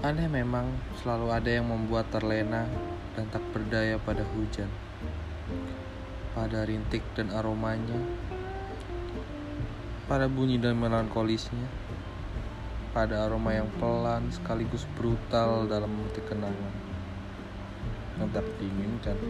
Aneh memang selalu ada yang membuat terlena dan tak berdaya pada hujan. Pada rintik dan aromanya. Pada bunyi dan melankolisnya. Pada aroma yang pelan sekaligus brutal dalam memetik kenangan. Yang tak diinginkan.